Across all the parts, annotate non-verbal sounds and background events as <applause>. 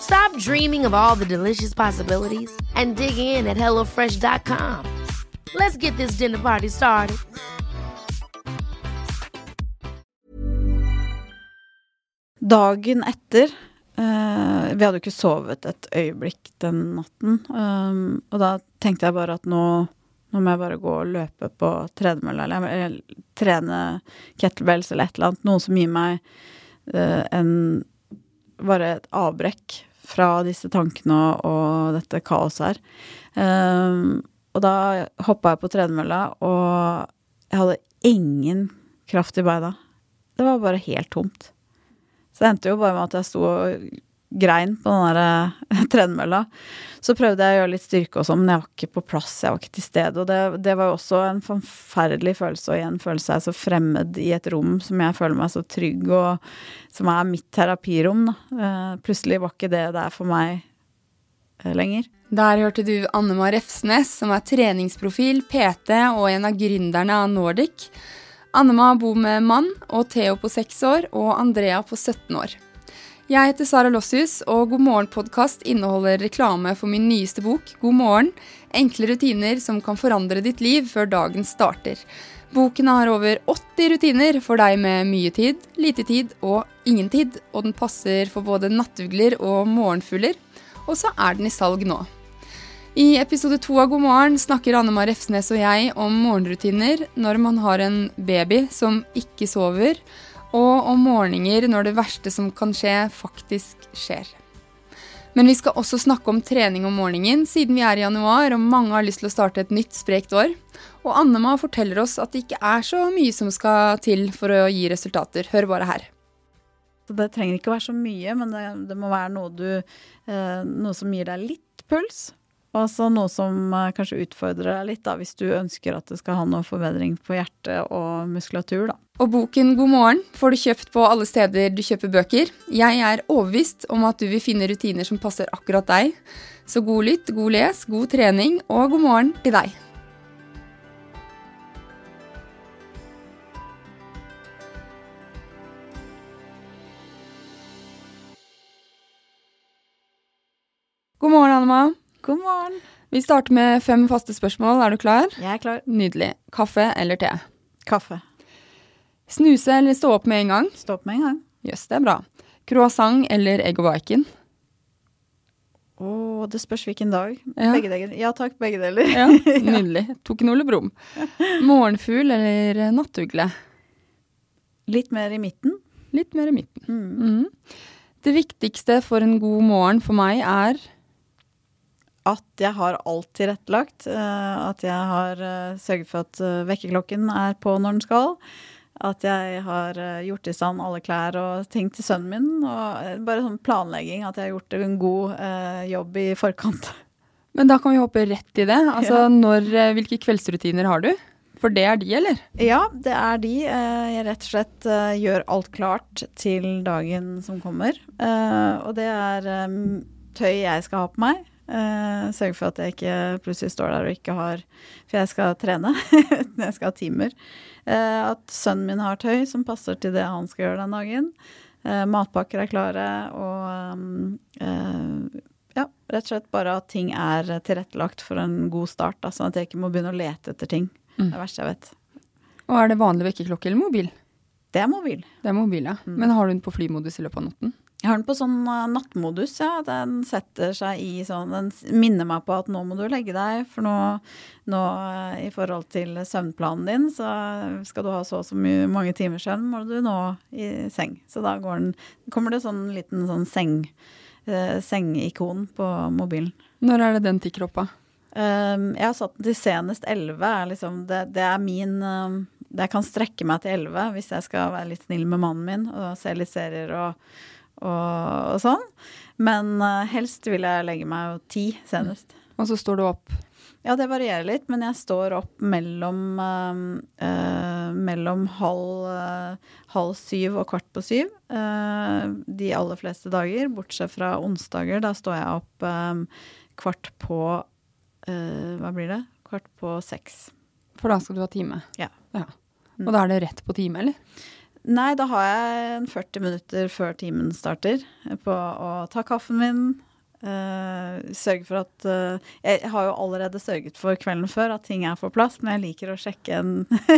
Stop dreaming of all the delicious possibilities and dig in at HelloFresh.com. Let's get this dinner party started. Dagen etter eh, Vi hadde jo ikke sovet et øyeblikk den natten. Um, og da tenkte jeg bare at nå, nå må jeg bare gå og løpe på tredemølla, eller, eller trene kettlebells eller et eller annet. Noe som gir meg eh, en Bare et avbrekk fra disse tankene og, og dette kaoset her. Um, og da hoppa jeg på tredemølla, og jeg hadde ingen kraft i beina. Det var bare helt tomt. Så det endte jo bare med at jeg sto og grein på den der <laughs> tredemølla. Så prøvde jeg å gjøre litt styrke og sånn, men jeg var ikke på plass, jeg var ikke til stede. Og det, det var jo også en forferdelig følelse, og igjen føle seg så fremmed i et rom som jeg føler meg så trygg, og som er mitt terapirom, da. Eh, plutselig var ikke det der for meg eh, lenger. Der hørte du Annema Refsnes, som er treningsprofil, PT og en av gründerne av Nordic. Annema bor med mann og Theo på seks år og Andrea på 17 år. Jeg heter Sara Lossius, og God morgen-podkast inneholder reklame for min nyeste bok, God morgen. Enkle rutiner som kan forandre ditt liv før dagen starter. Boken har over 80 rutiner for deg med mye tid, lite tid og ingen tid, og den passer for både nattugler og morgenfugler. Og så er den i salg nå. I episode to av God morgen snakker Anne Mar Refsnes og jeg om morgenrutiner når man har en baby som ikke sover, og om morgener når det verste som kan skje, faktisk skjer. Men vi skal også snakke om trening om morgenen, siden vi er i januar og mange har lyst til å starte et nytt sprekt år. Og Annema forteller oss at det ikke er så mye som skal til for å gi resultater. Hør bare her. Det trenger ikke å være så mye, men det, det må være noe, du, eh, noe som gir deg litt puls. Og så noe som eh, kanskje utfordrer deg litt, da, hvis du ønsker at det skal ha noe forbedring på hjerte og muskulatur, da. Og boken God morgen får du kjøpt på alle steder du kjøper bøker. Jeg er overbevist om at du vil finne rutiner som passer akkurat deg. Så god lytt, god les, god trening og god morgen til deg. God morgen, Annema. God morgen. Vi starter med fem faste spørsmål. Er du klar? Jeg er klar. Nydelig. Kaffe eller te? Kaffe. Snuse eller stå opp med en gang? Stå opp med en gang. Jøss, yes, det er bra. Croissant eller egg og bacon? Å, det spørs hvilken dag. Ja. Begge deler. Ja takk, begge deler. Ja, <laughs> Nydelig. Tok en Ole Brumm. Morgenfugl eller nattugle? Litt mer i midten. Litt mer i midten. Mhm. Det viktigste for en god morgen for meg er At jeg har alt tilrettelagt. eh, At jeg har eh, sørget for at eh, vekkerklokken er på når den skal. At jeg har gjort i stand alle klær og ting til sønnen min. Og bare sånn planlegging. At jeg har gjort en god eh, jobb i forkant. Men da kan vi hoppe rett i det. Altså, Ja. når, Hvilke kveldsrutiner har du? For det er de, eller? Ja, det er de. Jeg rett og slett gjør alt klart til dagen som kommer. Og det er tøy jeg skal ha på meg. Eh, Sørge for at jeg ikke plutselig står der og ikke har For jeg skal trene. <laughs> jeg skal ha timer. Uh, At sønnen min har tøy som passer til det han skal gjøre den dagen. Uh, Matpakker er klare, og um, ja, rett og slett bare at ting er tilrettelagt for en god start. Da, sånn at jeg ikke må begynne å lete etter ting. Det er det verste jeg vet. Og er det vanlig vekkerklokke eller mobil? Det er mobil. Det er mobil, ja. Mm. Men har du den på flymodus i løpet av natten? Jeg har den på sånn uh, nattmodus, ja. Den setter seg i sånn Den minner meg på at nå må du legge deg, for nå, nå uh, i forhold til søvnplanen din, så skal du ha så og så mye, mange timer søvn, må du nå i seng. Så da går den, kommer det sånn liten sånn seng, uh, sengikon på mobilen. Når er det den tikker opp av? Um, jeg har satt den til senest 11. Er liksom, det, det, er min um, Jeg kan strekke meg til 11 hvis jeg skal være litt snill med mannen min og se litt serier og og, og sånn. Men uh, helst vil jeg legge meg ti senest. Og så står du opp? Ja, det varierer litt, men jeg står opp mellom, uh, uh, mellom halv, halv, syv og kvart på syv de aller fleste dager. Bortsett fra onsdager. Da står jeg opp kvart på Hva blir det? Kvart på seks. For da skal du ha time? Ja. ja. Og da er det rett på time, eller? Nei, da har jeg 40 minutter før timen starter på å ta kaffen min. Uh, sørge for at uh, Jeg har jo allerede sørget for kvelden før at ting er på plass, men jeg liker å sjekke en,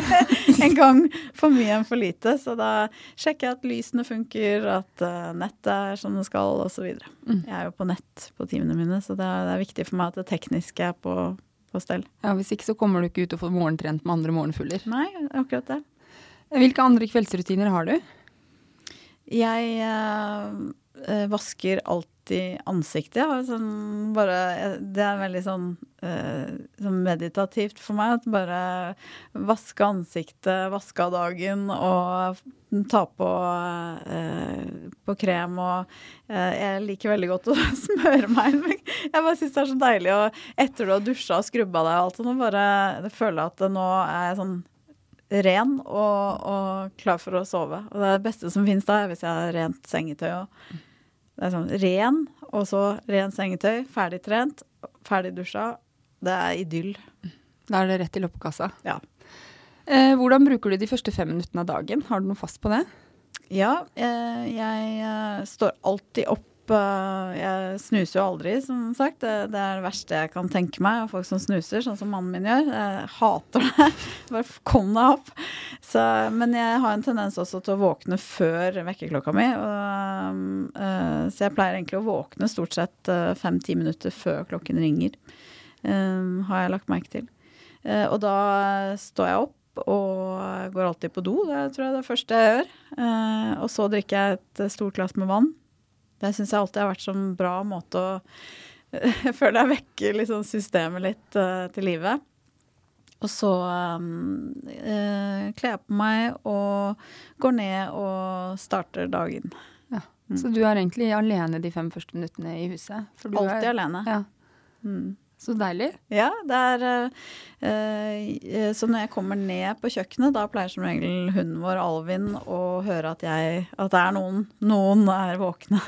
<laughs> en gang for mye enn for lite. Så da sjekker jeg at lysene funker, at uh, nettet er som det skal, osv. Mm. Jeg er jo på nett på timene mine, så det er, det er viktig for meg at det tekniske er på, på stell. Ja, Hvis ikke så kommer du ikke ut og får morgentrent med andre morgenfugler. Nei, akkurat det. Hvilke andre kveldsrutiner har du? Jeg eh, vasker alltid ansiktet. Sånn bare, det er veldig sånn, eh, sånn, meditativt for meg. At bare vaske ansiktet, vaske av dagen og ta på, eh, på krem. Og jeg liker veldig godt å <laughs> smøre meg. Jeg bare syns det er så deilig. Og etter du har dusja og skrubba deg og alt sånt, bare jeg at nå er jeg sånn ren og, og, klar for å sove. Og det er det beste som finnes da, hvis jeg har rent sengetøy. Og det er sånn ren, og så rent sengetøy, ferdig trent, ferdig dusja. Det er idyll. Da er det rett i loppekassa. Ja. Eh, hvordan bruker du de første fem minuttene av dagen? Har du noe fast på det? Ja, eh, jeg eh, står alltid opp jeg snuser jo aldri, som sagt. Det, det, er det verste jeg kan tenke meg. Folk som snuser, sånn som mannen min gjør. Jeg hater det. <laughs> Bare kom deg opp. Så, men jeg har en tendens også til å våkne før vekkerklokka mi. Og, uh, så jeg pleier egentlig å våkne stort sett uh, fem-ti minutter før klokken ringer. Uh, har jeg lagt merke til. og da står jeg opp og går alltid på do. Det tror jeg er det første jeg gjør. og så drikker jeg et stort glass med vann. Det syns jeg alltid har vært sånn bra måte å <laughs> føler jeg vekker liksom systemet litt uh, til livet. Og så um, uh, kler jeg på meg og går ned og starter dagen. Ja. Mm. Så du er egentlig alene de fem første minuttene i huset? Alltid alene. Ja. Mm. Så deilig. Ja, det er eh, Så når jeg kommer ned på kjøkkenet, da pleier som regel hunden vår Alvin å høre at, jeg, at det er noen. Noen er våkne.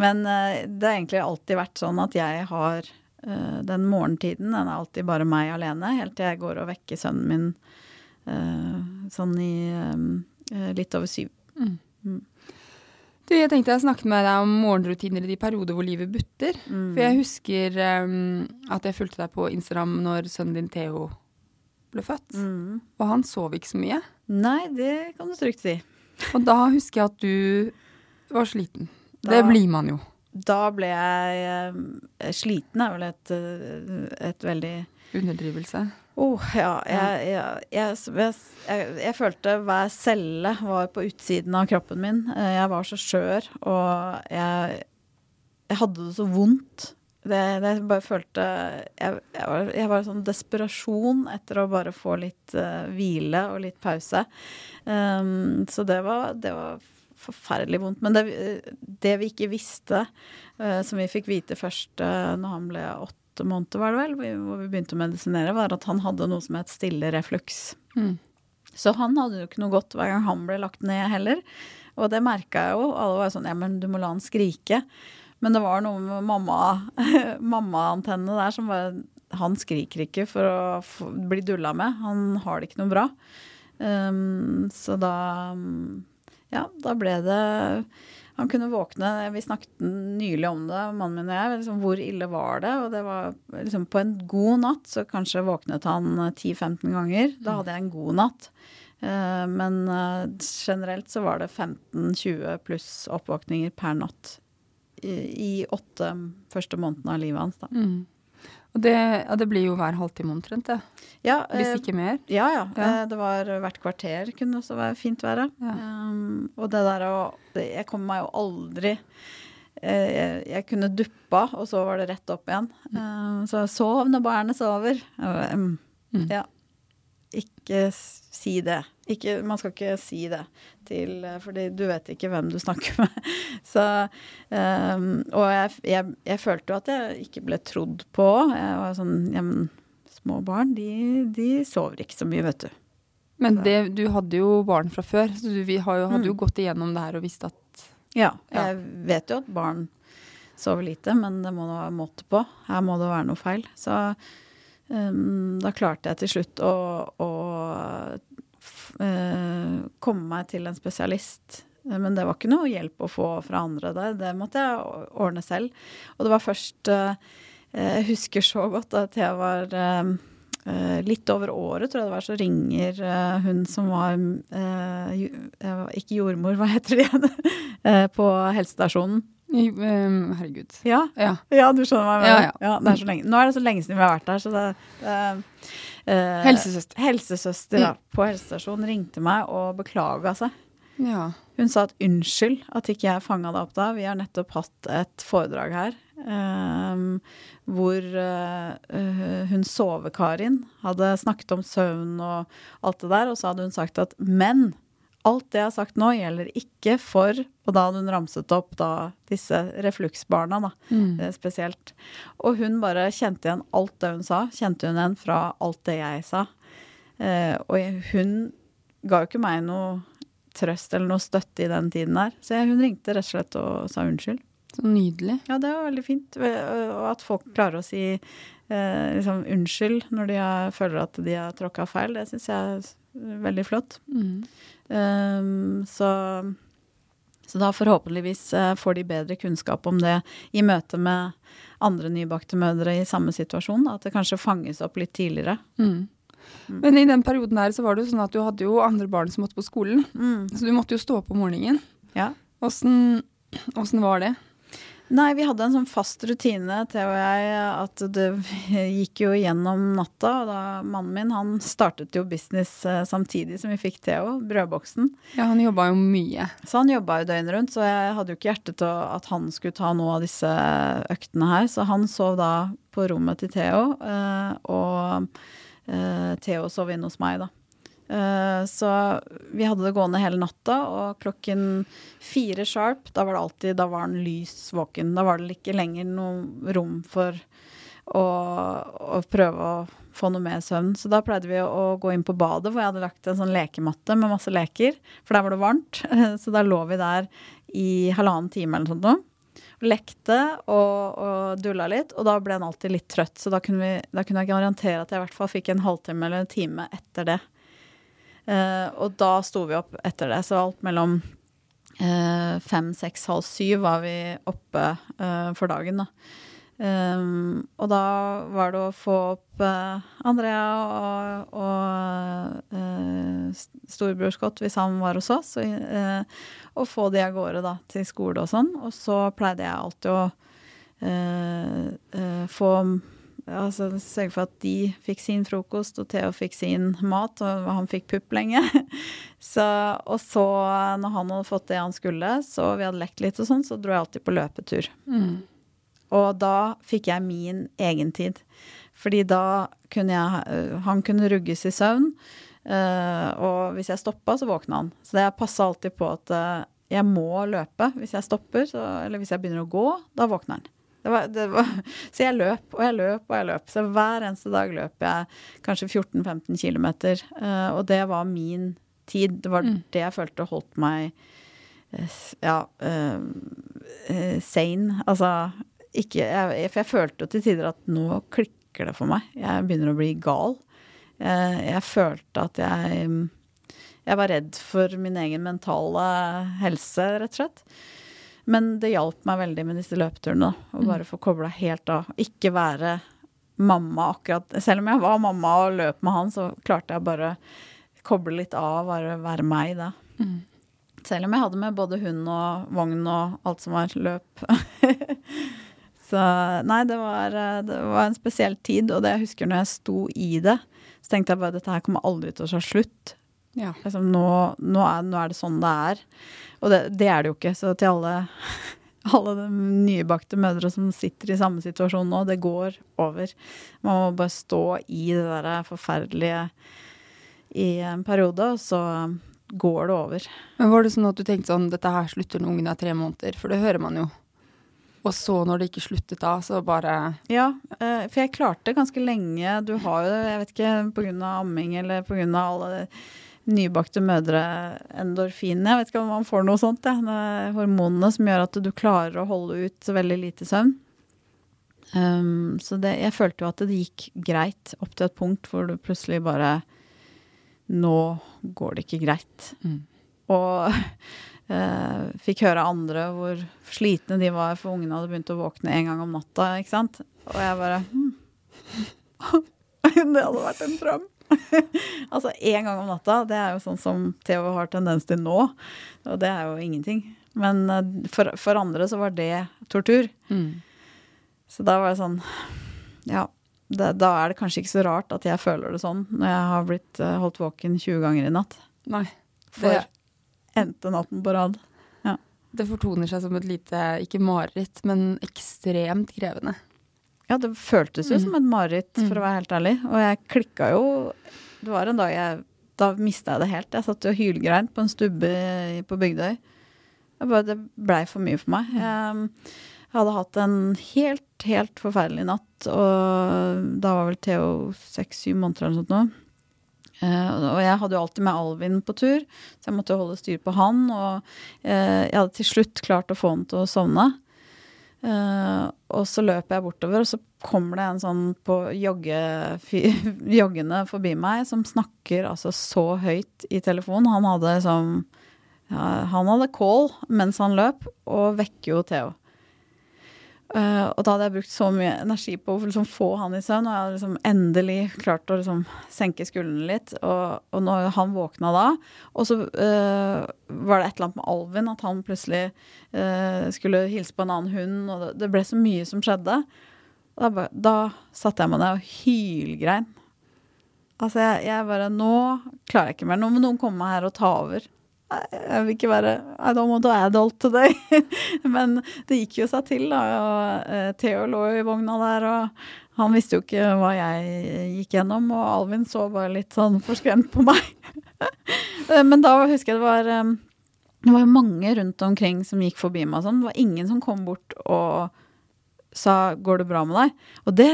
Men eh, det har egentlig alltid vært sånn at jeg har eh, den morgentiden, den er alltid bare meg alene, helt til jeg går og vekker sønnen min sånn i litt over syv. Mm. Du, jeg tenkte jeg snakket med deg om morgenrutiner i de perioder hvor livet butter. Mm. For jeg husker um, at jeg fulgte deg på Instagram når sønnen din Theo ble født. Mm. Og han sov ikke så mye. Nei, det kan du trygt si. Og da husker jeg at du var sliten. Da, det blir man jo. Da ble jeg uh, Sliten er vel et, uh, et veldig Underdrivelse? Oh, ja. Jeg, jeg, jeg, jeg, følte hver celle var på utsiden av kroppen min. Eh, jeg var så skjør, og jeg, hadde det så vondt. Det, det bare følte jeg, var, jeg var sånn desperasjon etter å bare få litt uh, hvile og litt pause. Um, så det var, det var forferdelig vondt. Men det, det vi ikke visste, uh, som vi fikk vite først uh, når han ble åtte måneder, var det vel, hvor vi begynte å medisinere, var at han hadde noe som het stille refluks. Mm. Så han hadde jo ikke noe godt hver gang han ble lagt ned heller. Og det merka jeg jo. Alle var sånn ja, men du må la han skrike. Men det var noe med mamma, <laughs> mammaantennene der som var Han skriker ikke for å bli dulla med. Han har det ikke noe bra. Um, så da Ja, da ble det han kunne våkne Vi snakket nylig om det, mannen min og jeg. Liksom, hvor ille var det? Og det var liksom På en god natt så kanskje våknet han 10-15 ganger. Da hadde jeg en god natt. Eh, men eh, generelt så var det 15-20 pluss oppvåkninger per natt i, i åtte første månedene av livet hans. da. Mm. Og det, ja, det blir jo hver halvtime omtrent, det. Ja, Hvis eh, ikke mer. Ja, ja. Ja. Eh, Det var hvert kvarter kunne også være fint være. Um, og det der å Jeg kommer meg jo aldri eh, jeg, jeg kunne duppa, og så var det rett opp igjen. Um, så sov når barnet sover. Um, mm, Mm. Ja. Ikke si det. Ikke, man skal ikke si det til eh, Fordi du vet ikke hvem du snakker <laughs> med. Så um, Og jeg, jeg, jeg følte jo at jeg ikke ble trodd på. Jeg var sånn Ja, men små barn, de, de sover ikke så mye, vet du. Men det, du hadde jo barn fra før, så du vi har jo, hadde jo Mm. gått igjennom det her og visst at Ja, Ja. jeg vet jo at barn sover lite, men det må være måte på. Her må det være noe feil. Så um, da klarte jeg til slutt å, å komme meg til en spesialist. Eh, Men det var ikke noe hjelp å få fra andre der, det måtte jeg ordne selv. Og det var først eh, Jeg husker så godt at jeg var eh, eh, litt over året, tror jeg det var, så ringer eh, hun som var eh, eh, Ikke jordmor, hva heter det igjen? <laughs> Eh, på helsestasjonen. Ehm, Herregud. Ja, Ja. ja, du skjønner hva jeg Ja, mener. ja. det er så lenge. Nå er det så lenge siden vi har vært der, så det det, eh, Helsesøster. Helsesøster ja, på helsestasjonen ringte meg og beklaga seg. Ja. Hun sa at unnskyld at ikke jeg fanga deg opp da. Vi har nettopp hatt et foredrag her ehm, hvor eh, eh, hun sove-Karin hadde snakket om søvn og alt det der, og så hadde hun sagt at men alt det jeg har sagt nå gjelder ikke for Og da hadde hun ramset opp da disse refluksbarna, da, Mm. eh, spesielt. Og hun bare kjente igjen alt det hun sa, kjente hun igjen fra alt det jeg sa. Eh, og hun ga jo ikke meg noe trøst eller noe støtte i den tiden der. Så hun ringte rett og slett og sa unnskyld. Så nydelig. Ja, det var veldig fint. Og at folk klarer å si eh, liksom unnskyld når de føler at de har tråkka feil, det syns jeg veldig flott. Mm. Um, så, så da forhåpentligvis eh, får de bedre kunnskap om det i møte med andre nybakte mødre i samme situasjon. At det kanskje fanges opp litt tidligere. Mm. Men i den perioden her så var det jo sånn at du hadde jo andre barn som måtte på skolen. Mm. Så du måtte jo stå opp om morgenen. Ja. Åssen var det? Nei, vi hadde en sånn fast rutine, Theo og jeg, at det <laughs> gikk jo gjennom natta. Og da mannen min, han startet jo business eh, samtidig som vi fikk Theo, brødboksen. Ja, han jobba jo mye. Så han jobba jo døgnet rundt, så jeg hadde jo ikke hjerte til at han skulle ta noe av disse øktene her. Så han sov da på rommet til Theo, eh, og eh, Theo sov inne hos meg, da. Eh, Så vi hadde det gående hele natta, og klokken fire sharp, da var det alltid Da var han lys våken. Da var det ikke lenger noe rom for å, å prøve å få noe mer søvn. Så da pleide vi å gå inn på badet, hvor jeg hadde lagt en sånn lekematte med masse leker, for der var det varmt. <laughs> Så da lå vi der i halvannen time eller noe sånt. Lekte og, og dulla litt, og da ble han alltid litt trøtt. Så da kunne, vi, da kunne jeg garantere at jeg i hvert fall fikk en halvtime eller en time etter det. Eh, og da sto vi opp etter det, så alt mellom eh, fem, seks, halv syv var vi oppe eh, for dagen, da. Um, og da var det å få opp uh, Andrea og, og uh, storebror Scott hvis han var hos oss, og, uh, og få de av gårde da, til skole og sånn. Og så pleide jeg alltid å få Altså sørge for at de fikk sin frokost, og Theo fikk sin mat, og han fikk pupp lenge. <laughs> så, og så, når han hadde fått det han skulle, så vi hadde lekt litt og sånn, så dro jeg alltid på løpetur. Mm. Og da fikk jeg min egen tid. Fordi da kunne jeg øh, Han kunne rugges i søvn. øh, og hvis jeg stoppa, så våkna han. Så jeg passa alltid på at øh, jeg må løpe. Hvis jeg stopper, så, eller hvis jeg begynner å gå, da våkner han. Det var, det var, så jeg løp og jeg løp og jeg løp. Så hver eneste dag løp jeg kanskje 14-15 km. og det var min tid. Det var Mm. det jeg følte holdt meg eh, ja, eh, sane. Altså ikke jeg, For jeg følte jo til tider at nå klikker det for meg. Jeg begynner å bli gal. Jeg følte at jeg Jeg var redd for min egen mentale helse, rett og slett. Men det hjalp meg veldig med disse løpeturene. da, Å bare få kobla helt av. Ikke være mamma akkurat Selv om jeg var mamma og løp med han, så klarte jeg bare koble litt av, bare være meg da. Selv om jeg hadde med både hund og vogn og alt som var løp. <laughs> så nei, det var, eh, det var en spesiell tid, og det jeg husker når jeg sto i det, så tenkte jeg bare dette her kommer aldri til å ta slutt. Ja. Liksom, nå, nå, er, nå, er, det sånn det er. Og det, det, er det jo ikke. Så til alle, <laughs> alle de nybakte mødre som sitter i samme situasjon nå, det går over. Man må bare stå i det der forferdelige i en periode, og så går det over. Men Var det sånn at du tenkte sånn dette her slutter når ungen er tre måneder? For det hører man jo. Og så når det ikke sluttet da, så bare Ja, eh, for jeg klarte ganske lenge. Du har jo, jeg vet ikke, pga. amming eller pga. alle nybakte mødre endorfinene. Jeg vet ikke om man får noe sånt. Ja. Det er hormonene som gjør at du klarer å holde ut veldig lite søvn. Um, så det, jeg følte jo at det gikk greit opp til et punkt hvor du plutselig bare Nå går det ikke greit. Mm. Og uh, <laughs> fikk høre andre hvor slitne de var, for ungene hadde begynt å våkne en gang om natta. ikke sant? Og jeg bare hm. <laughs> Det hadde vært en drøm. <laughs> altså én gang om natta, det er jo sånn som Theo har tendens til nå. Og det er jo ingenting. Men uh, for, for, andre så var det tortur. Mm. Så da var det sånn Ja. Det, da er det kanskje ikke så rart at jeg føler det sånn når jeg har blitt uh, holdt våken 20 ganger i natt. Nei. For endte natten på rad. Ja. Det fortoner seg som et lite, ikke mareritt, men ekstremt krevende. Ja, det føltes jo mm. som et mareritt, for å være helt ærlig. Og jeg klikka jo Det var en dag jeg Da mista jeg det helt. Jeg satt jo og hylgrein på en stubbe på Bygdøy. Bare, det blei for mye for meg. Jeg, jeg hadde hatt en helt, helt forferdelig natt, og da var vel Theo seks-syv måneder eller noe sånt nå. Uh, og jeg hadde jo alltid med Alvin på tur, så jeg måtte holde styr på han. Og uh, jeg hadde til slutt klart å få han til å sovne. Uh, og så løper jeg bortover, og så kommer det en sånn på jogge, <laughs> joggende forbi meg som snakker altså så høyt i telefonen. Han hadde liksom ja, Han hadde call mens han løp, og vekker jo Theo. Uh, og da hadde jeg brukt så mye energi på å liksom få han i søvn, og jeg hadde liksom endelig klart å liksom senke skuldrene litt. Og, og, når han våkna da, og så uh, var det et eller annet med Alvin, at han plutselig uh, skulle hilse på en annen hund, og det, det ble så mye som skjedde. Da, da satte jeg meg ned og hylgrein. Altså, jeg, jeg bare Nå klarer jeg ikke mer. Nå må noen komme her og ta over jeg vil ikke være I don't want to adult today. <laughs> Men det gikk jo seg til, da. Og uh, Theo lå i vogna der, og han visste jo ikke hva jeg gikk gjennom. Og Alvin så bare litt sånn forskremt på meg. <laughs> Eh, men da husker jeg det var um, Det var mange rundt omkring som gikk forbi meg sånn. Det var ingen som kom bort og sa 'går det bra med deg'? Og det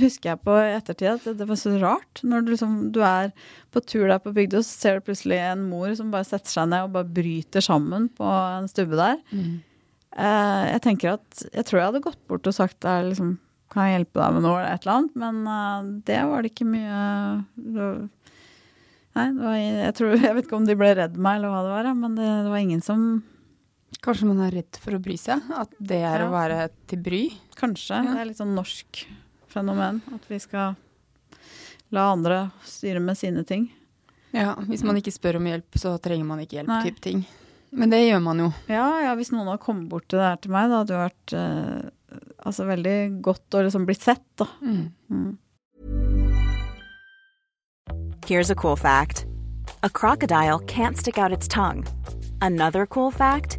husker jeg på ettertid at det var så rart. Når du, liksom, du er på tur der på bygda, så ser du plutselig en mor som bare setter seg ned og bare bryter sammen på en stubbe der. Mm. Eh, jeg tenker at Jeg tror jeg hadde gått bort og sagt der, liksom, kan jeg hjelpe deg med noe eller et eller annet, men uh, det var det ikke mye det Nei, det var, jeg, tror, <laughs> jeg vet ikke om de ble redd meg eller hva det var, men det, det var ingen som Kanskje man er redd for å bry seg? At det er ja. å være til bry? Kanskje. Ja. Det er litt sånn norsk fenomen. At vi skal la andre styre med sine ting. Ja, hvis man ikke spør om hjelp, så trenger man ikke hjelp. type ting. Men det gjør man jo. Ja, ja, hvis noen hadde kommet bort til det her til meg, da hadde det vært eh, altså veldig godt å liksom blitt sett, da. Mm. Mm. Here's a cool fact. A crocodile can't stick out its tongue. Another cool fact.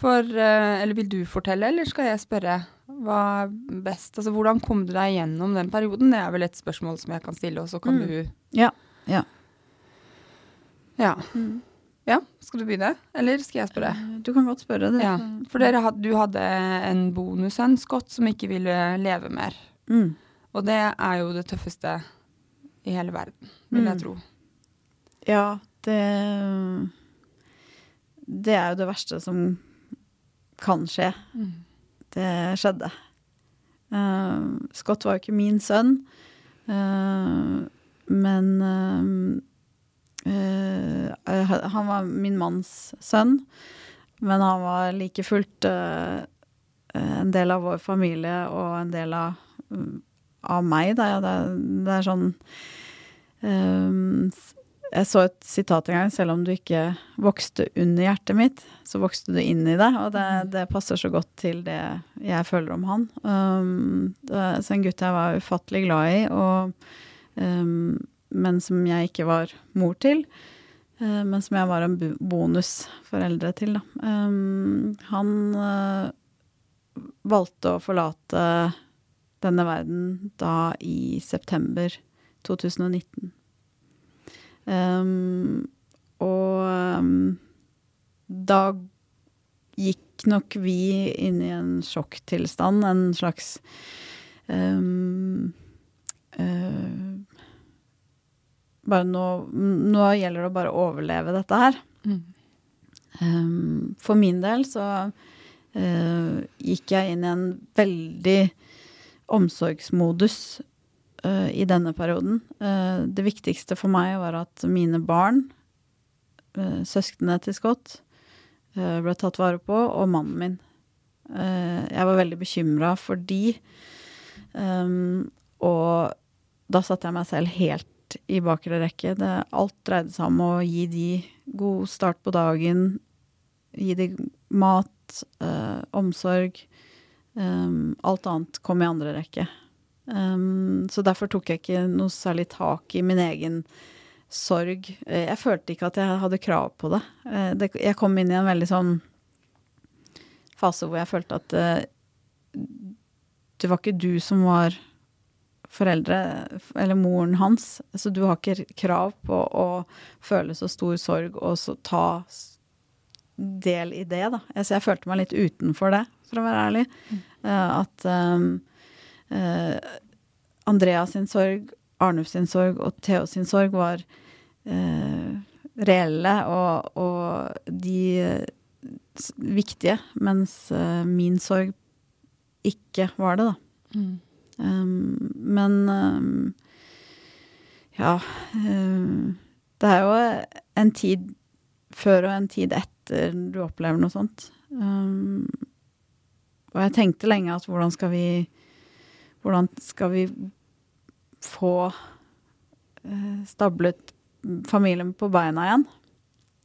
For eh, Eller vil du fortelle, eller skal jeg spørre? Hva er best? Altså, hvordan kom du deg gjennom den perioden? Det er vel et spørsmål som jeg kan stille, og så kan Mm. du Ja. Ja. Ja. Mm. ja. Skal du begynne, eller skal jeg spørre? Du kan godt spørre. Det. Ja. For dere du hadde en bonussønn, Scott, som ikke ville leve mer. Mm. Og det er jo det tøffeste i hele verden, vil jeg Mm. tro. Ja, det Det er jo det verste som kan skje. Mm. Det skjedde. Uh, Scott var jo ikke min sønn, uh, men uh, Han var min manns sønn, men han var like fullt en del av vår familie og en del av, av meg. Da. Det, det er sånn jeg så et sitat en gang. Selv om du ikke vokste under hjertet mitt, så vokste du inn i det. Og det, det passer så godt til det jeg føler om han. Um, det, så en gutt jeg var ufattelig glad i, og, um, men som jeg ikke var mor til. Uh, men som jeg var en bonusforeldre til, da. Um, han uh, valgte å forlate denne verden da i september 2019. Um, og um, da gikk nok vi inn i en sjokktilstand, en slags um, uh, Bare nå, nå gjelder det å bare overleve dette her. Mm. For min del så uh, gikk jeg inn i en veldig omsorgsmodus uh, i denne perioden. Uh, det viktigste for meg var at mine barn, uh, søsknene til Scott, ble tatt vare på, og mannen min. Jeg var veldig bekymra for de, um, og da satte jeg meg selv helt i bakre rekke. Det, alt dreide seg om å gi de god start på dagen, gi de mat, omsorg. Um, alt annet kom i andre rekke. Um, så derfor tok jeg ikke noe særlig tak i min egen sorg. Eh, Jeg følte ikke at jeg hadde krav på det. Eh, det jeg kom inn i en veldig sånn fase hvor jeg følte at uh, det var ikke du som var foreldre, eller moren hans. Så du har ikke krav på å føle så stor sorg og så ta del i det, da. Altså, jeg følte meg litt utenfor det, for å være ærlig. Eh, at um, eh, Andrea sin sorg, Arnulf sin sorg og Theo sin sorg var eh, reelle og, og de eh, viktige, mens eh, min sorg ikke var det, da. Mm. Um, men um, ja um, Det er jo en tid før og en tid etter du opplever noe sånt. Og jeg tenkte lenge at hvordan skal vi Hvordan skal vi få eh, stablet familien på beina igjen?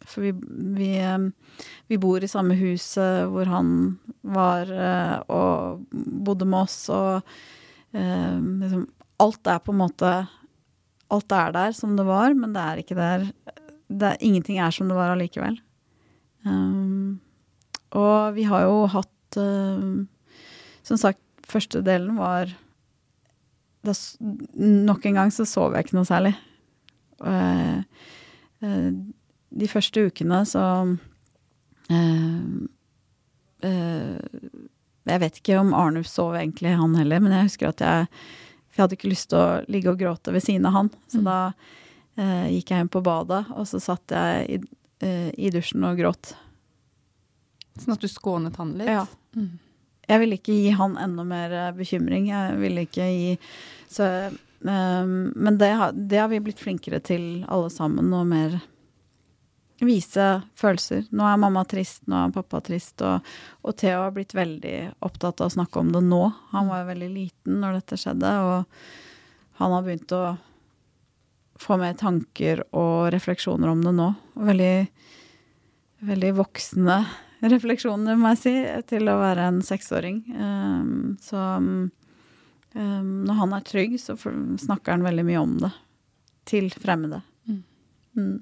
For vi, vi, um, vi bor i samme hus eh, hvor han var eh, og bodde med oss, og eh, liksom, alt er på en måte Alt er der som det var, men det er ikke der det Ingenting er som det var allikevel. Um, og vi har jo hatt uh, som sagt, første delen var da, Nok en gang så sov jeg ikke noe særlig. Uh, uh, de første ukene så uh, Jeg vet ikke om Arnulf sov egentlig, han heller, men jeg husker at jeg For jeg hadde ikke lyst til å ligge og gråte ved siden av han. Så mm. da gikk jeg hjem på badet, og så satt jeg i, i dusjen og gråt. Sånn at du skånet han litt? Ja. Mm. Jeg ville ikke gi han enda mer bekymring. Jeg ville ikke gi Så um, Men det har, det har, vi blitt flinkere til alle sammen, og mer vise følelser. Nå er mamma trist, nå er pappa trist, og, og Theo har blitt veldig opptatt av å snakke om det nå. Han var jo veldig liten når dette skjedde, og han har begynt å få mer tanker og refleksjoner om det nå. Veldig, veldig voksne refleksjoner, må jeg si, til å være en seksåring. Um, så um, når han er trygg, så snakker han veldig mye om det. Til fremmede. Mm. Mm.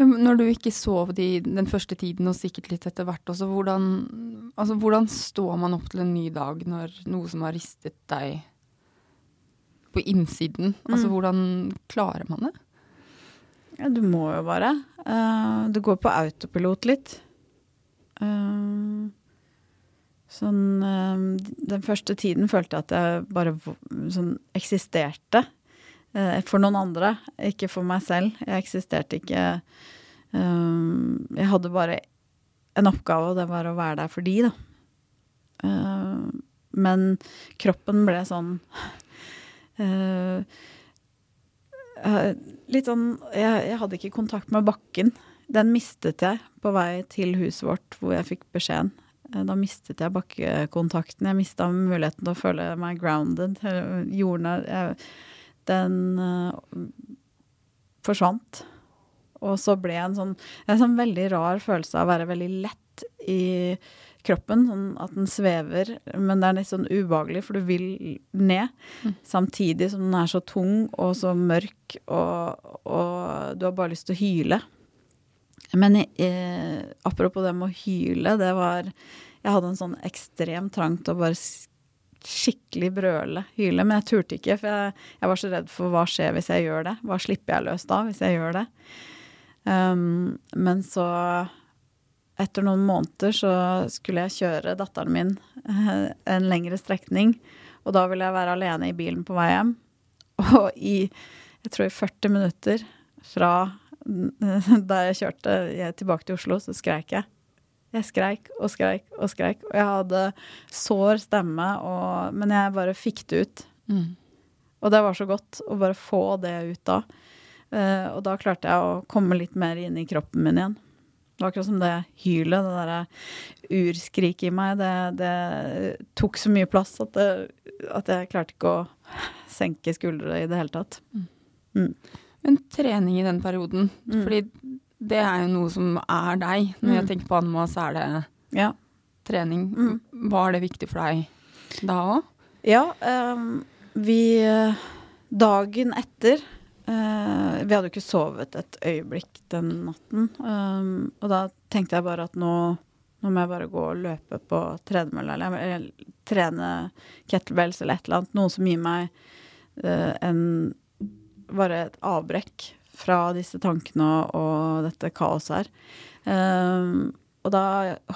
Når du ikke sov de, den første tiden, og sikkert litt etter hvert også, hvordan, altså, hvordan står man opp til en ny dag når noe som har ristet deg på innsiden? Altså, mm. Altså hvordan klarer man det? Ja, du må jo bare. Uh, du går på autopilot litt. Uh, sånn uh, Den første tiden følte jeg at jeg bare sånn eksisterte uh, for noen andre, ikke for meg selv. Jeg eksisterte ikke Jeg hadde bare en oppgave, og det var å være der for de, da. men kroppen ble sånn Litt sånn jeg, jeg hadde ikke kontakt med bakken. Den mistet jeg på vei til huset vårt, hvor jeg fikk beskjeden. Eh, da mistet jeg bakkekontakten. Jeg mista muligheten til å føle meg grounded. Jordnær Den uh, forsvant. Og så ble jeg en sånn En sånn veldig rar følelse av å være veldig lett i kroppen. Sånn at den svever. Men det er litt sånn ubehagelig, for du vil ned. Mm. Samtidig som den er så tung og så mørk, og, og du har bare lyst til å hyle. Men eh, apropos det med å hyle, det var Jeg hadde en sånn ekstrem trang til å bare skikkelig brøle, hyle. Men jeg turte ikke, for jeg, jeg, var så redd for hva skjer hvis jeg gjør det. Hva slipper jeg løs da, hvis jeg gjør det? Um, men så, etter noen måneder, så skulle jeg kjøre datteren min uh, en lengre strekning. Og da ville jeg være alene i bilen på vei hjem. Og i jeg tror i 40 minutter fra <laughs> da jeg kjørte tilbake til Oslo, så skreik jeg. Jeg skreik og skreik og skreik. Og jeg hadde sår stemme, og, men jeg bare fikk det ut. Mm. Og det var så godt å bare få det ut da. Uh, og da klarte jeg å komme litt mer inn i kroppen min igjen. Det var akkurat som det hylet, det derre urskriket i meg, det, det, tok så mye plass at, det, at, jeg klarte ikke å senke skuldre i det hele tatt. Mm. Men trening i den perioden, mm. fordi det er jo noe som er deg. Når mm. jeg tenker på Anma, så er det ja. trening. Mm. Var det viktig for deg da òg? Ja. Um, vi Dagen etter uh, Vi hadde jo ikke sovet et øyeblikk den natten. Um, og da tenkte jeg bare at nå, nå må jeg bare gå og løpe på tredemølla, eller, eller trene kettlebells eller et eller annet. Noe som gir meg uh, en bare et avbrekk fra disse tankene og, og dette kaoset her. Um, og da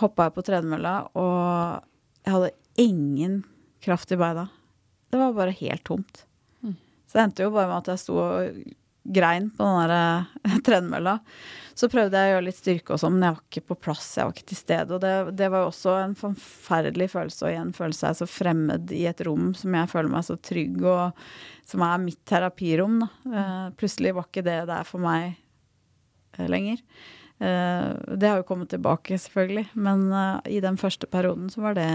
hoppa jeg på tredemølla, og jeg hadde ingen kraft i beina. Det var bare helt tomt. Mm. Så det endte jo bare med at jeg sto og grein på den der eh, <laughs> tredemølla. Så prøvde jeg å gjøre litt styrke og sånn, men jeg var ikke på plass, jeg var ikke til stede. Og det, det var jo også en forferdelig følelse, og igjen føle seg så fremmed i et rom som jeg føler meg så trygg, og som er mitt terapirom, da. Uh, plutselig var ikke det der for meg uh, lenger. Det har jo kommet tilbake, selvfølgelig, men i den første perioden så var det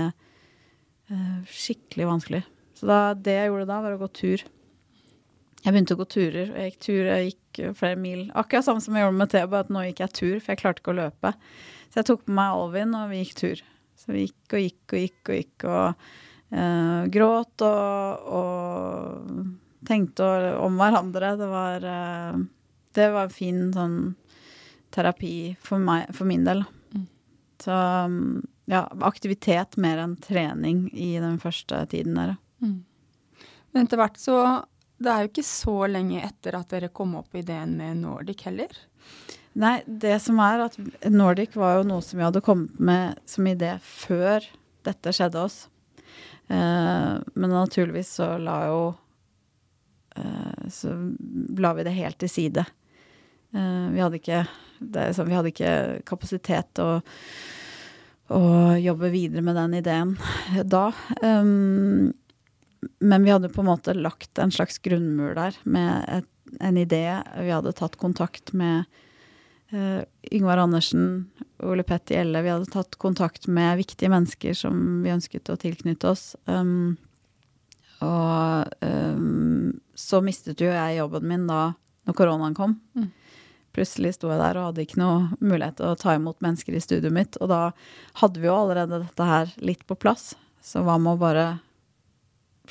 skikkelig vanskelig. Så da, det jeg gjorde da, var å gå tur. Jeg begynte å gå turer. og Jeg gikk tur, jeg gikk flere mil. Akkurat samme som jeg gjorde med T, bare at nå gikk jeg tur, for jeg klarte ikke å løpe. Så jeg tok på meg Alvin, og vi gikk tur. Så vi gikk og gikk og gikk og gikk og uh, gråt og, og tenkte om hverandre. Det var, uh, det var en fin sånn terapi for, meg, for min del. Mm. Så um, ja, aktivitet mer enn trening i den første tiden der. Mm. Men etter hvert så Det er jo ikke så lenge etter at dere kom opp på ideen med Nordic heller. Nei, det som er at Nordic var jo noe som vi hadde kommet med som idé før dette skjedde oss. Eh, men naturligvis så la jo eh, Så la vi det helt til side. Eh, vi hadde ikke det, så, Vi hadde ikke kapasitet til å, å jobbe videre med den ideen da. Um, men vi hadde på en måte lagt en slags grunnmur der med et, en idé. Vi hadde tatt kontakt med uh, Yngvar Andersen, Ole Petter Gjelle. Vi hadde tatt kontakt med viktige mennesker som vi ønsket å tilknytte oss. Um, og um, så mistet jo jeg jobben min da når koronaen kom. Mm. Plutselig sto jeg der og hadde ikke noe mulighet til å ta imot mennesker i studioet mitt. Og da hadde vi jo allerede dette her litt på plass. Så hva med å bare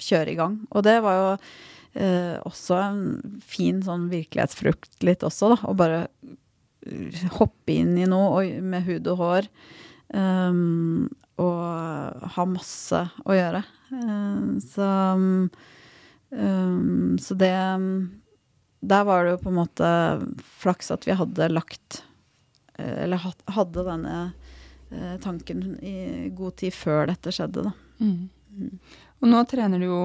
kjøre i gang. Og det var jo eh, også en fin sånn virkelighetsfrukt litt også, da. Å bare eh, hoppe inn i noe og, med hud og hår. Um, og ha masse å gjøre. Uh, så um, Så det Der var det jo på en måte flaks at vi hadde lagt Eller hadde denne tanken i god tid før dette skjedde, da. Mm. Og nå trener du jo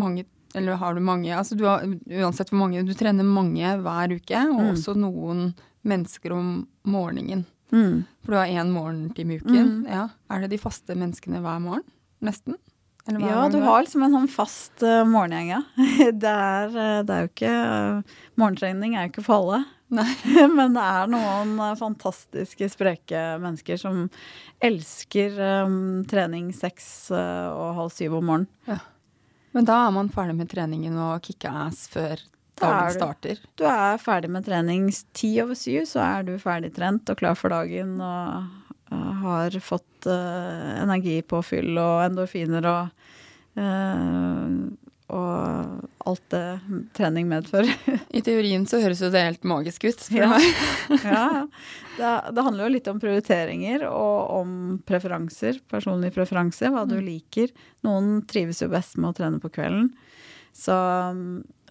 mange eller har du mange altså du har, Uansett hvor mange Du trener mange hver uke, og mm. også noen mennesker om morgenen. Mm. For du har én morgentime i uken. Mm. Ja. Er det de faste menneskene hver morgen? Nesten? ja, du har liksom en sånn fast uh, morgengjeng, ja. <laughs> Det er, uh, det er jo ikke uh, Morgentrening er jo ikke for alle. <laughs> Men det er noen uh, fantastiske, spreke mennesker som elsker um, trening seks uh, og halv syv om morgenen. Ja. Men da er man ferdig med treningen og kicka ass før dagen starter? Du, du er ferdig med trening ti over syv, så er du ferdig trent og klar for dagen og uh, har fått energipåfyll og endorfiner og og alt det trening medfører. I teorien så høres jo det helt magisk ut, spør ja. meg. <laughs> ja, det, det, handler jo litt om prioriteringer og om preferanser, personlig preferanse, hva du mm. liker. Noen trives jo best med å trene på kvelden. Så,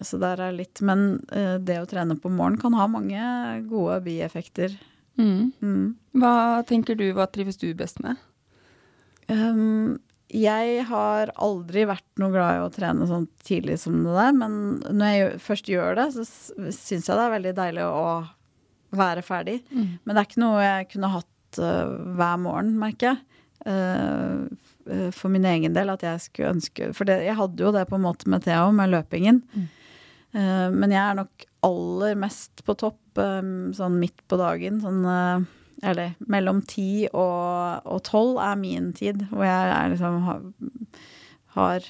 så der er litt Men uh, det å trene på morgenen kan ha mange gode bieffekter. Mm. Mm. Hva tenker du, hva trives du best med? Um, jeg har aldri vært noe glad i å trene sånn tidlig som det der, men når jeg først gjør det, så syns jeg det er veldig deilig å være ferdig. Mm. Men det er ikke noe jeg kunne hatt uh, hver morgen, merker jeg. Uh, for min egen del at jeg skulle ønske For det, jeg hadde jo det på en måte med Theo, med løpingen. Mm. Uh, men jeg er nok aller mest på topp sånn midt på dagen. Sånn eller mellom ti og tolv er min tid, hvor jeg liksom har, har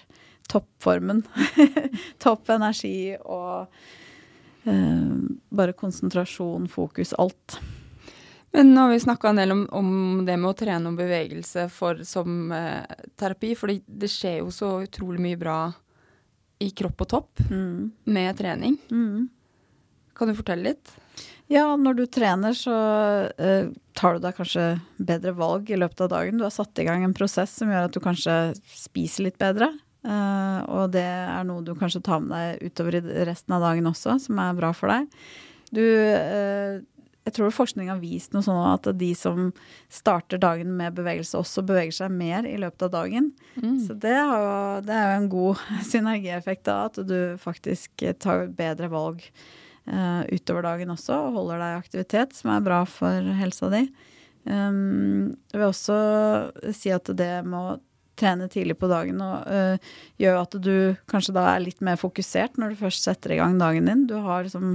toppformen. <laughs> Topp energi og eh, bare konsentrasjon, fokus, alt. Men nå har vi snakka en del om, om, det med å trene om bevegelse for, som eh, terapi, for det skjer jo så utrolig mye bra i kropp og topp mm. med trening. Mm. Kan du fortelle litt? Ja, når du trener, så uh, tar du deg kanskje bedre valg i løpet av dagen. Du har satt i gang en prosess som gjør at du kanskje spiser litt bedre. Uh, og det er noe du kanskje tar med deg utover i resten av dagen også, som er bra for deg. Du uh, Jeg tror forskning har vist noe sånn at de som starter dagen med bevegelse, også beveger seg mer i løpet av dagen. Mm. Så det, jo, det, er jo en god synergieffekt av at du faktisk tar bedre valg utover dagen også, og holder deg i aktivitet, som er bra for helsa di. Um, jeg vil også si at det med å trene tidlig på dagen og, uh, gjør at du kanskje da er litt mer fokusert når du først setter i gang dagen din. Du har liksom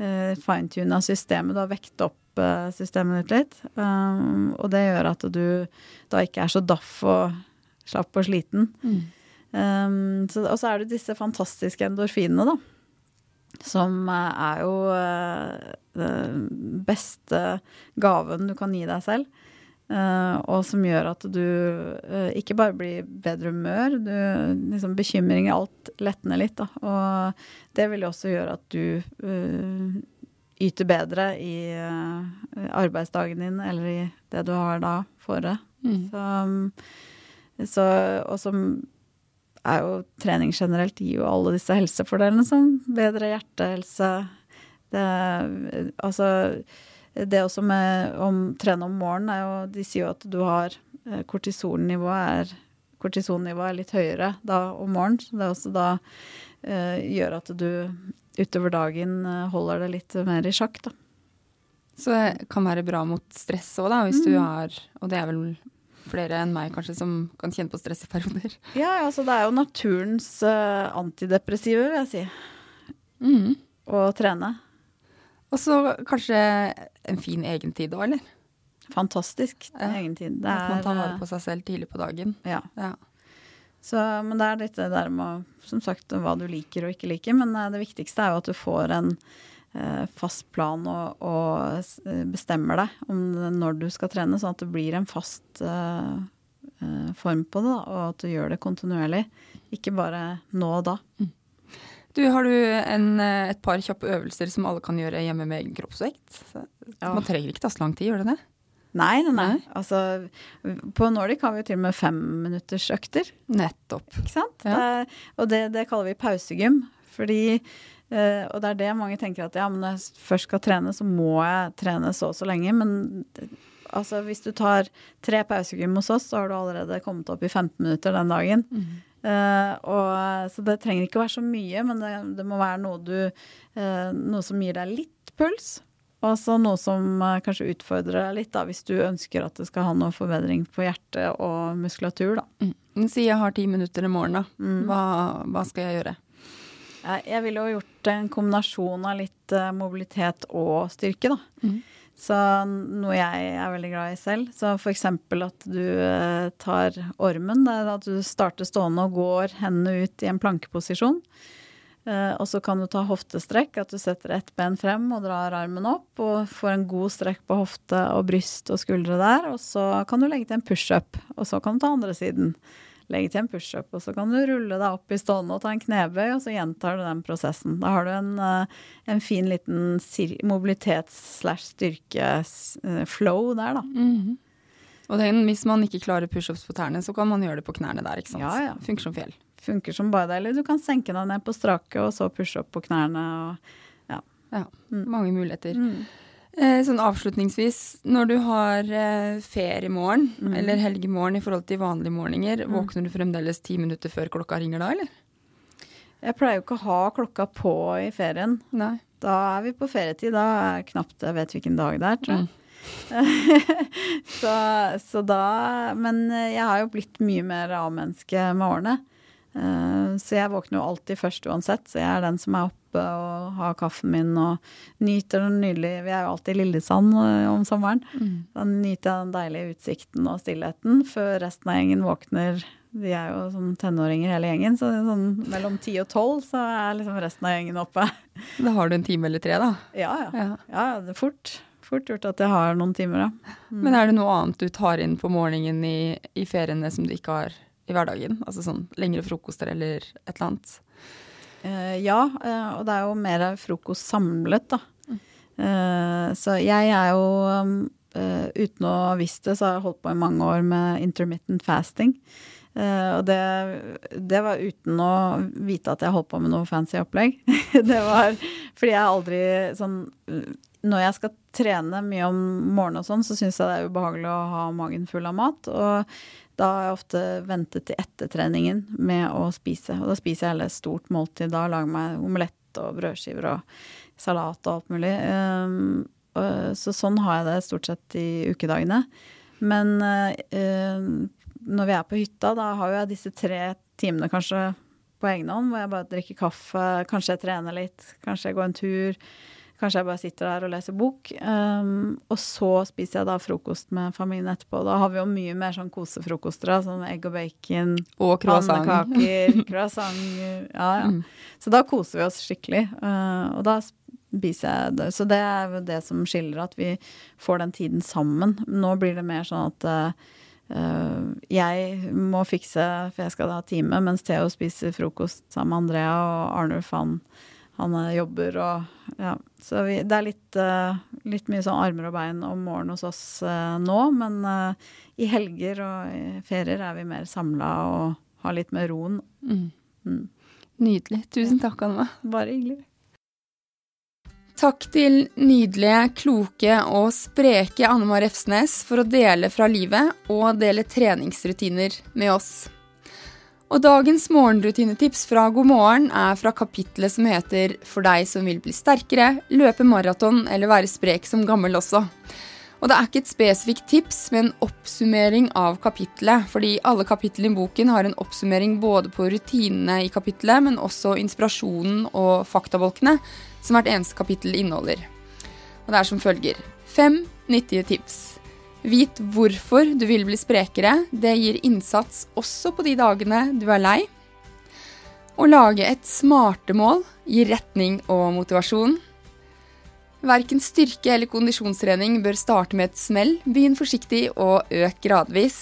uh, fine-tuna systemet, du har vekt opp uh, systemet ditt litt. Um, og det gjør at du da ikke er så daff og slapp og sliten. Mm. Um, så, og så er det disse fantastiske endorfinene, da. Som eh, er jo eh, den beste gaven du kan gi deg selv. Uh, og som gjør at du ikke bare blir bedre humør, du, liksom bekymringer, alt letner litt. Da. Og det vil jo også gjøre at du yter bedre i arbeidsdagen din eller i det du har da fore. Mm. Så, så, og som er jo trening generelt gir jo alle disse helsefordelene som bedre hjertehelse det, Altså det også med å trene om morgenen er jo De sier jo at du har eh, kortisonnivået er kortisonnivået er litt høyere da om morgenen. Så det også da eh, gjør at du utover dagen eh, holder det litt mer i sjakk, da. Så det kan være bra mot stress òg, da, hvis du Mm. er Og det er vel flere enn meg kanskje som kan kjenne på stress i perioder. <laughs> Ja, altså det er jo naturens uh, antidepressive, vil jeg si, Mm. å trene. Og så kanskje en fin egentid òg, eller? Fantastisk Ja. egentid. Det At man tar vare er på seg selv tidlig på dagen. Ja. Ja. Så, men det er litt det der med som sagt, hva du liker og ikke liker. Men eh, det viktigste er jo at du får en eh, fast plan og, og eh, bestemmer deg om når du skal trene, sånn at det blir en fast eh, eh, form på det, og at du gjør det kontinuerlig. Ikke bare nå og da. Du, har du en, eh, et par kjappe øvelser som alle kan gjøre hjemme med egen kroppsvekt? Så, Ja. Man trenger ikke ta så lang tid, gjør det det? Nei, nei. Nei. Altså, på Nordic har vi jo til og med femminuttersøkter. Nettopp. Ikke sant? Ja. Det, og det, det kaller vi pausegym. Fordi eh, Og det er det mange tenker at ja, men når jeg først skal trene, så må jeg trene så og så lenge. Men altså, hvis du tar tre pausegym hos oss, så har du allerede kommet opp i 15 minutter den dagen. Eh, og, så det trenger ikke å være så mye, men det, det må være noe du uh, Noe som gir deg litt puls. Og så noe som kanskje utfordrer deg litt, da, hvis du ønsker at det skal ha noe forbedring på hjerte og muskulatur, da. Mm. Si jeg har ti minutter i morgen, da. Mm. Hva, hva skal jeg gjøre? Jeg, ville jo gjort en kombinasjon av litt eh, mobilitet og styrke, da. Mm. Så noe jeg er veldig glad i selv. Så eksempel at du eh, tar ormen. At du starter stående og går hendene ut i en plankeposisjon. Eh, og så kan du ta hoftestrekk, at du setter ett ben frem og drar armen opp. Og får en god strekk på hofte og bryst og skuldre der. Og så kan du legge til en pushup, og så kan du ta andre siden. Legge til en pushup, og så kan du rulle deg opp i stående og ta en knebøy, og så gjentar du den prosessen. Da har du en, eh, en fin liten mobilitets-slash-styrke-flow der, da. Mhm. Og den, hvis man ikke klarer pushups på tærne, så kan man gjøre det på knærne der, ikke sant? Ja, ja. Funker som fjell. Funker som bare det. Eller du kan senke deg ned på strake, og så pushe opp på knærne. Og, Ja, Mm. mange muligheter. Eh, sånn avslutningsvis, når du har eh, feriemorgen Mm. eller helgemorgen i forhold til vanlige morgener, våkner du fremdeles ti minutter før klokka ringer da, eller? jeg pleier jo ikke å ha klokka på i ferien. Nei. Da er vi på ferietid. Da er knapt jeg vet hvilken dag det er, tror jeg. <laughs> så, så da Men jeg har jo blitt mye mer A-menneske med årene. Eh, Så jeg våkner jo alltid først uansett. Så jeg er den som er oppe og har kaffen min og nyter den nydelige Vi er jo alltid i Lillesand eh, om sommeren. Mm. Da nyter jeg den deilige utsikten og stillheten før resten av gjengen våkner. Vi er jo sånn tenåringer hele gjengen, så sånn mellom ti og tolv så er liksom resten av gjengen oppe. <laughs> Da har du en time eller tre, da. Ja, ja. Ja. Ja, det er fort. Fort gjort at jeg har noen timer, ja. Men er det noe annet du tar inn på morgenen i, i feriene som du ikke har i hverdagen? Altså sånn lengre frokoster eller et eller annet? Eh, ja, eh, og det er jo mer frokost samlet, da. Eh, så jeg er jo Uten å visst det, så har jeg holdt på i mange år med intermittent fasting. Uh, og det, det var uten å vite at jeg holdt på med noe fancy opplegg. <laughs> det var fordi jeg aldri sånn Når jeg skal trene mye om morgenen og sånn, så syns jeg det er ubehagelig å ha magen full av mat. Og da har jeg ofte ventet til etter treningen med å spise. Og da spiser jeg heller et stort måltid. Da lager jeg meg omelett og brødskiver og salat og alt mulig. Um, så sånn har jeg det stort sett i ukedagene. Men eh, når vi er på hytta, da har jeg disse tre timene kanskje på egen hånd, hvor jeg bare drikker kaffe, kanskje jeg trener litt, kanskje jeg går en tur. Kanskje jeg bare sitter der og leser bok. Um, og så spiser jeg da frokost med familien etterpå. Da har vi jo mye mer sånn kosefrokoster, da, sånn egg og bacon, Og croissant. pannekaker, <laughs> croissant. Ja, ja. Mm. Så da koser vi oss skikkelig. uh, og da spiser jeg det. Så det er jo det som skiller, at vi får den tiden sammen. Nå blir det mer sånn at uh, jeg må fikse, for jeg skal ha time, mens Theo spiser frokost sammen med Andrea, og Arnulf han han eh, jobber og ja. Så vi, det er litt, uh, litt mye sånn armer og bein om morgenen hos oss uh, nå, men uh, i helger og i ferier er vi mer samla og har litt mer roen. Mm. Mm. Nydelig. Tusen takk, Anna. Bare hyggelig. Takk til nydelige, kloke og spreke Anne Refsnes for å dele fra livet og dele treningsrutiner med oss. Og dagens morgenrutinetips fra God morgen er fra kapitlet som heter For deg som vil bli sterkere, løpe maraton eller være sprek som gammel også. Og det er ikke et spesifikt tips, men en oppsummering av kapittelet. Fordi alle kapitlene i boken har en oppsummering både på rutinene i kapittelet, men også inspirasjonen og faktabolkene som hvert eneste kapittel inneholder. Og det er som følger. Fem nyttige tips. Vit hvorfor du vil bli sprekere. Det gir innsats også på de dagene du er lei. Å lage et smarte mål gir retning og motivasjon. Verken styrke eller kondisjonstrening bør starte med et smell. Begynn forsiktig og øk gradvis.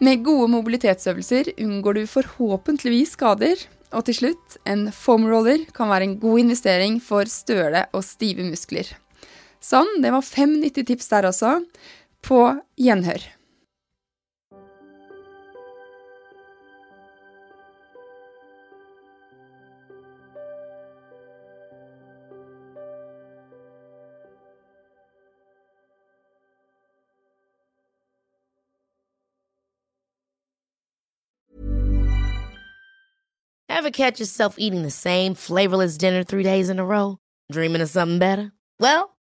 Med gode mobilitetsøvelser unngår du forhåpentligvis skader. Og til slutt, en foamroller kan være en god investering for støle og stive muskler. Sånn, det var fem nyttige tips der også. På gjenhør. Ever catch yourself eating the same flavorless dinner three days in a row? Dreaming of something better? Well,